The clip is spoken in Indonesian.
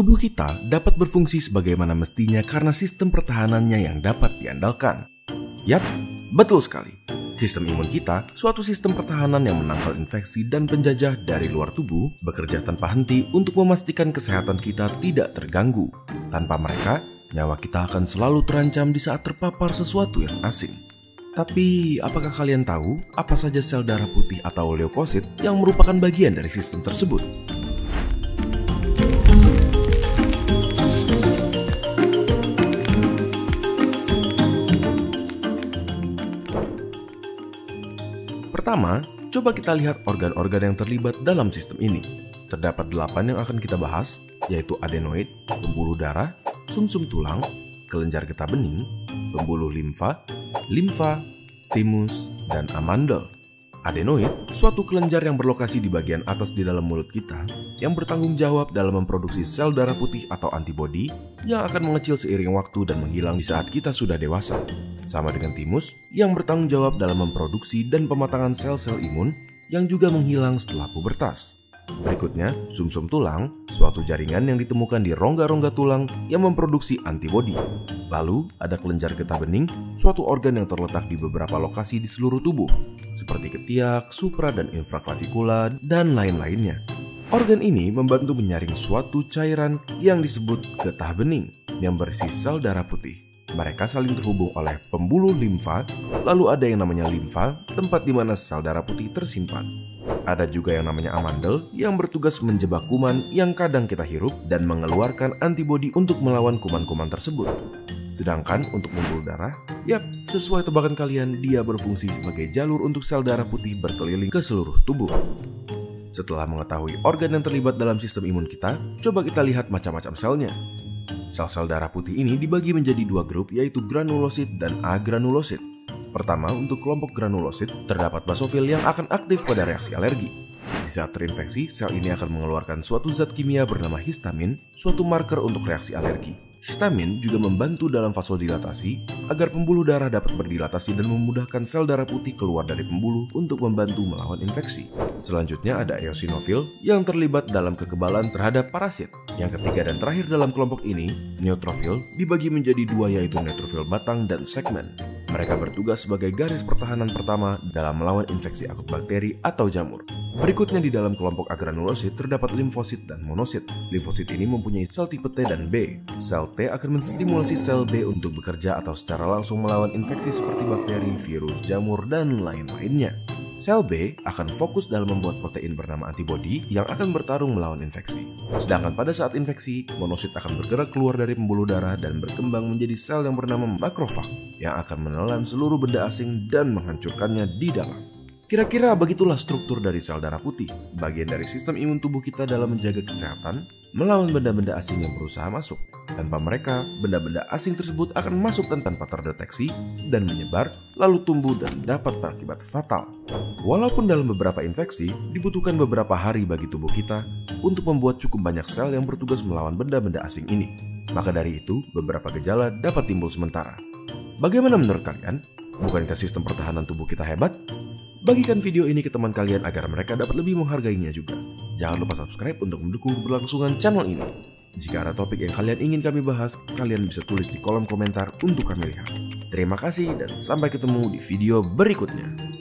Tubuh kita dapat berfungsi sebagaimana mestinya karena sistem pertahanannya yang dapat diandalkan. Yap, betul sekali. Sistem imun kita, suatu sistem pertahanan yang menangkal infeksi dan penjajah dari luar tubuh, bekerja tanpa henti untuk memastikan kesehatan kita tidak terganggu. Tanpa mereka, nyawa kita akan selalu terancam di saat terpapar sesuatu yang asing. Tapi, apakah kalian tahu apa saja sel darah putih atau leukosit yang merupakan bagian dari sistem tersebut? Pertama, coba kita lihat organ-organ yang terlibat dalam sistem ini. Terdapat delapan yang akan kita bahas, yaitu adenoid, pembuluh darah, sumsum -sum tulang, kelenjar getah bening, pembuluh limfa, limfa, timus, dan amandel. Adenoid, suatu kelenjar yang berlokasi di bagian atas di dalam mulut kita, yang bertanggung jawab dalam memproduksi sel darah putih atau antibodi yang akan mengecil seiring waktu dan menghilang di saat kita sudah dewasa. Sama dengan timus, yang bertanggung jawab dalam memproduksi dan pematangan sel-sel imun yang juga menghilang setelah pubertas. Berikutnya, sumsum -sum tulang, suatu jaringan yang ditemukan di rongga-rongga tulang yang memproduksi antibodi. Lalu, ada kelenjar getah bening, suatu organ yang terletak di beberapa lokasi di seluruh tubuh, seperti ketiak, supra dan infraklavikula, dan lain-lainnya. Organ ini membantu menyaring suatu cairan yang disebut getah bening yang berisi sel darah putih. Mereka saling terhubung oleh pembuluh limfa, lalu ada yang namanya limfa, tempat di mana sel darah putih tersimpan. Ada juga yang namanya amandel yang bertugas menjebak kuman yang kadang kita hirup dan mengeluarkan antibodi untuk melawan kuman-kuman tersebut. Sedangkan untuk pembuluh darah, yap, sesuai tebakan kalian, dia berfungsi sebagai jalur untuk sel darah putih berkeliling ke seluruh tubuh. Setelah mengetahui organ yang terlibat dalam sistem imun kita, coba kita lihat macam-macam selnya. Sel-sel darah putih ini dibagi menjadi dua grup yaitu granulosit dan agranulosit. Pertama, untuk kelompok granulosit, terdapat basofil yang akan aktif pada reaksi alergi. Di saat terinfeksi, sel ini akan mengeluarkan suatu zat kimia bernama histamin, suatu marker untuk reaksi alergi. Histamin juga membantu dalam vasodilatasi agar pembuluh darah dapat berdilatasi dan memudahkan sel darah putih keluar dari pembuluh untuk membantu melawan infeksi. Selanjutnya ada eosinofil yang terlibat dalam kekebalan terhadap parasit. Yang ketiga dan terakhir dalam kelompok ini, neutrofil dibagi menjadi dua yaitu neutrofil batang dan segmen. Mereka bertugas sebagai garis pertahanan pertama dalam melawan infeksi akut bakteri atau jamur. Berikutnya di dalam kelompok agranulosit terdapat limfosit dan monosit. Limfosit ini mempunyai sel tipe T dan B. Sel T akan menstimulasi sel B untuk bekerja atau secara langsung melawan infeksi seperti bakteri, virus, jamur, dan lain-lainnya. Sel B akan fokus dalam membuat protein bernama antibodi yang akan bertarung melawan infeksi. Sedangkan pada saat infeksi, monosit akan bergerak keluar dari pembuluh darah dan berkembang menjadi sel yang bernama makrofag yang akan menelan seluruh benda asing dan menghancurkannya di dalam. Kira-kira begitulah struktur dari sel darah putih, bagian dari sistem imun tubuh kita dalam menjaga kesehatan, melawan benda-benda asing yang berusaha masuk. Tanpa mereka, benda-benda asing tersebut akan masuk dan tanpa terdeteksi dan menyebar, lalu tumbuh dan dapat berakibat fatal. Walaupun dalam beberapa infeksi, dibutuhkan beberapa hari bagi tubuh kita untuk membuat cukup banyak sel yang bertugas melawan benda-benda asing ini. Maka dari itu, beberapa gejala dapat timbul sementara. Bagaimana menurut kalian? Bukankah sistem pertahanan tubuh kita hebat? Bagikan video ini ke teman kalian agar mereka dapat lebih menghargainya juga. Jangan lupa subscribe untuk mendukung keberlangsungan channel ini. Jika ada topik yang kalian ingin kami bahas, kalian bisa tulis di kolom komentar untuk kami lihat. Terima kasih dan sampai ketemu di video berikutnya.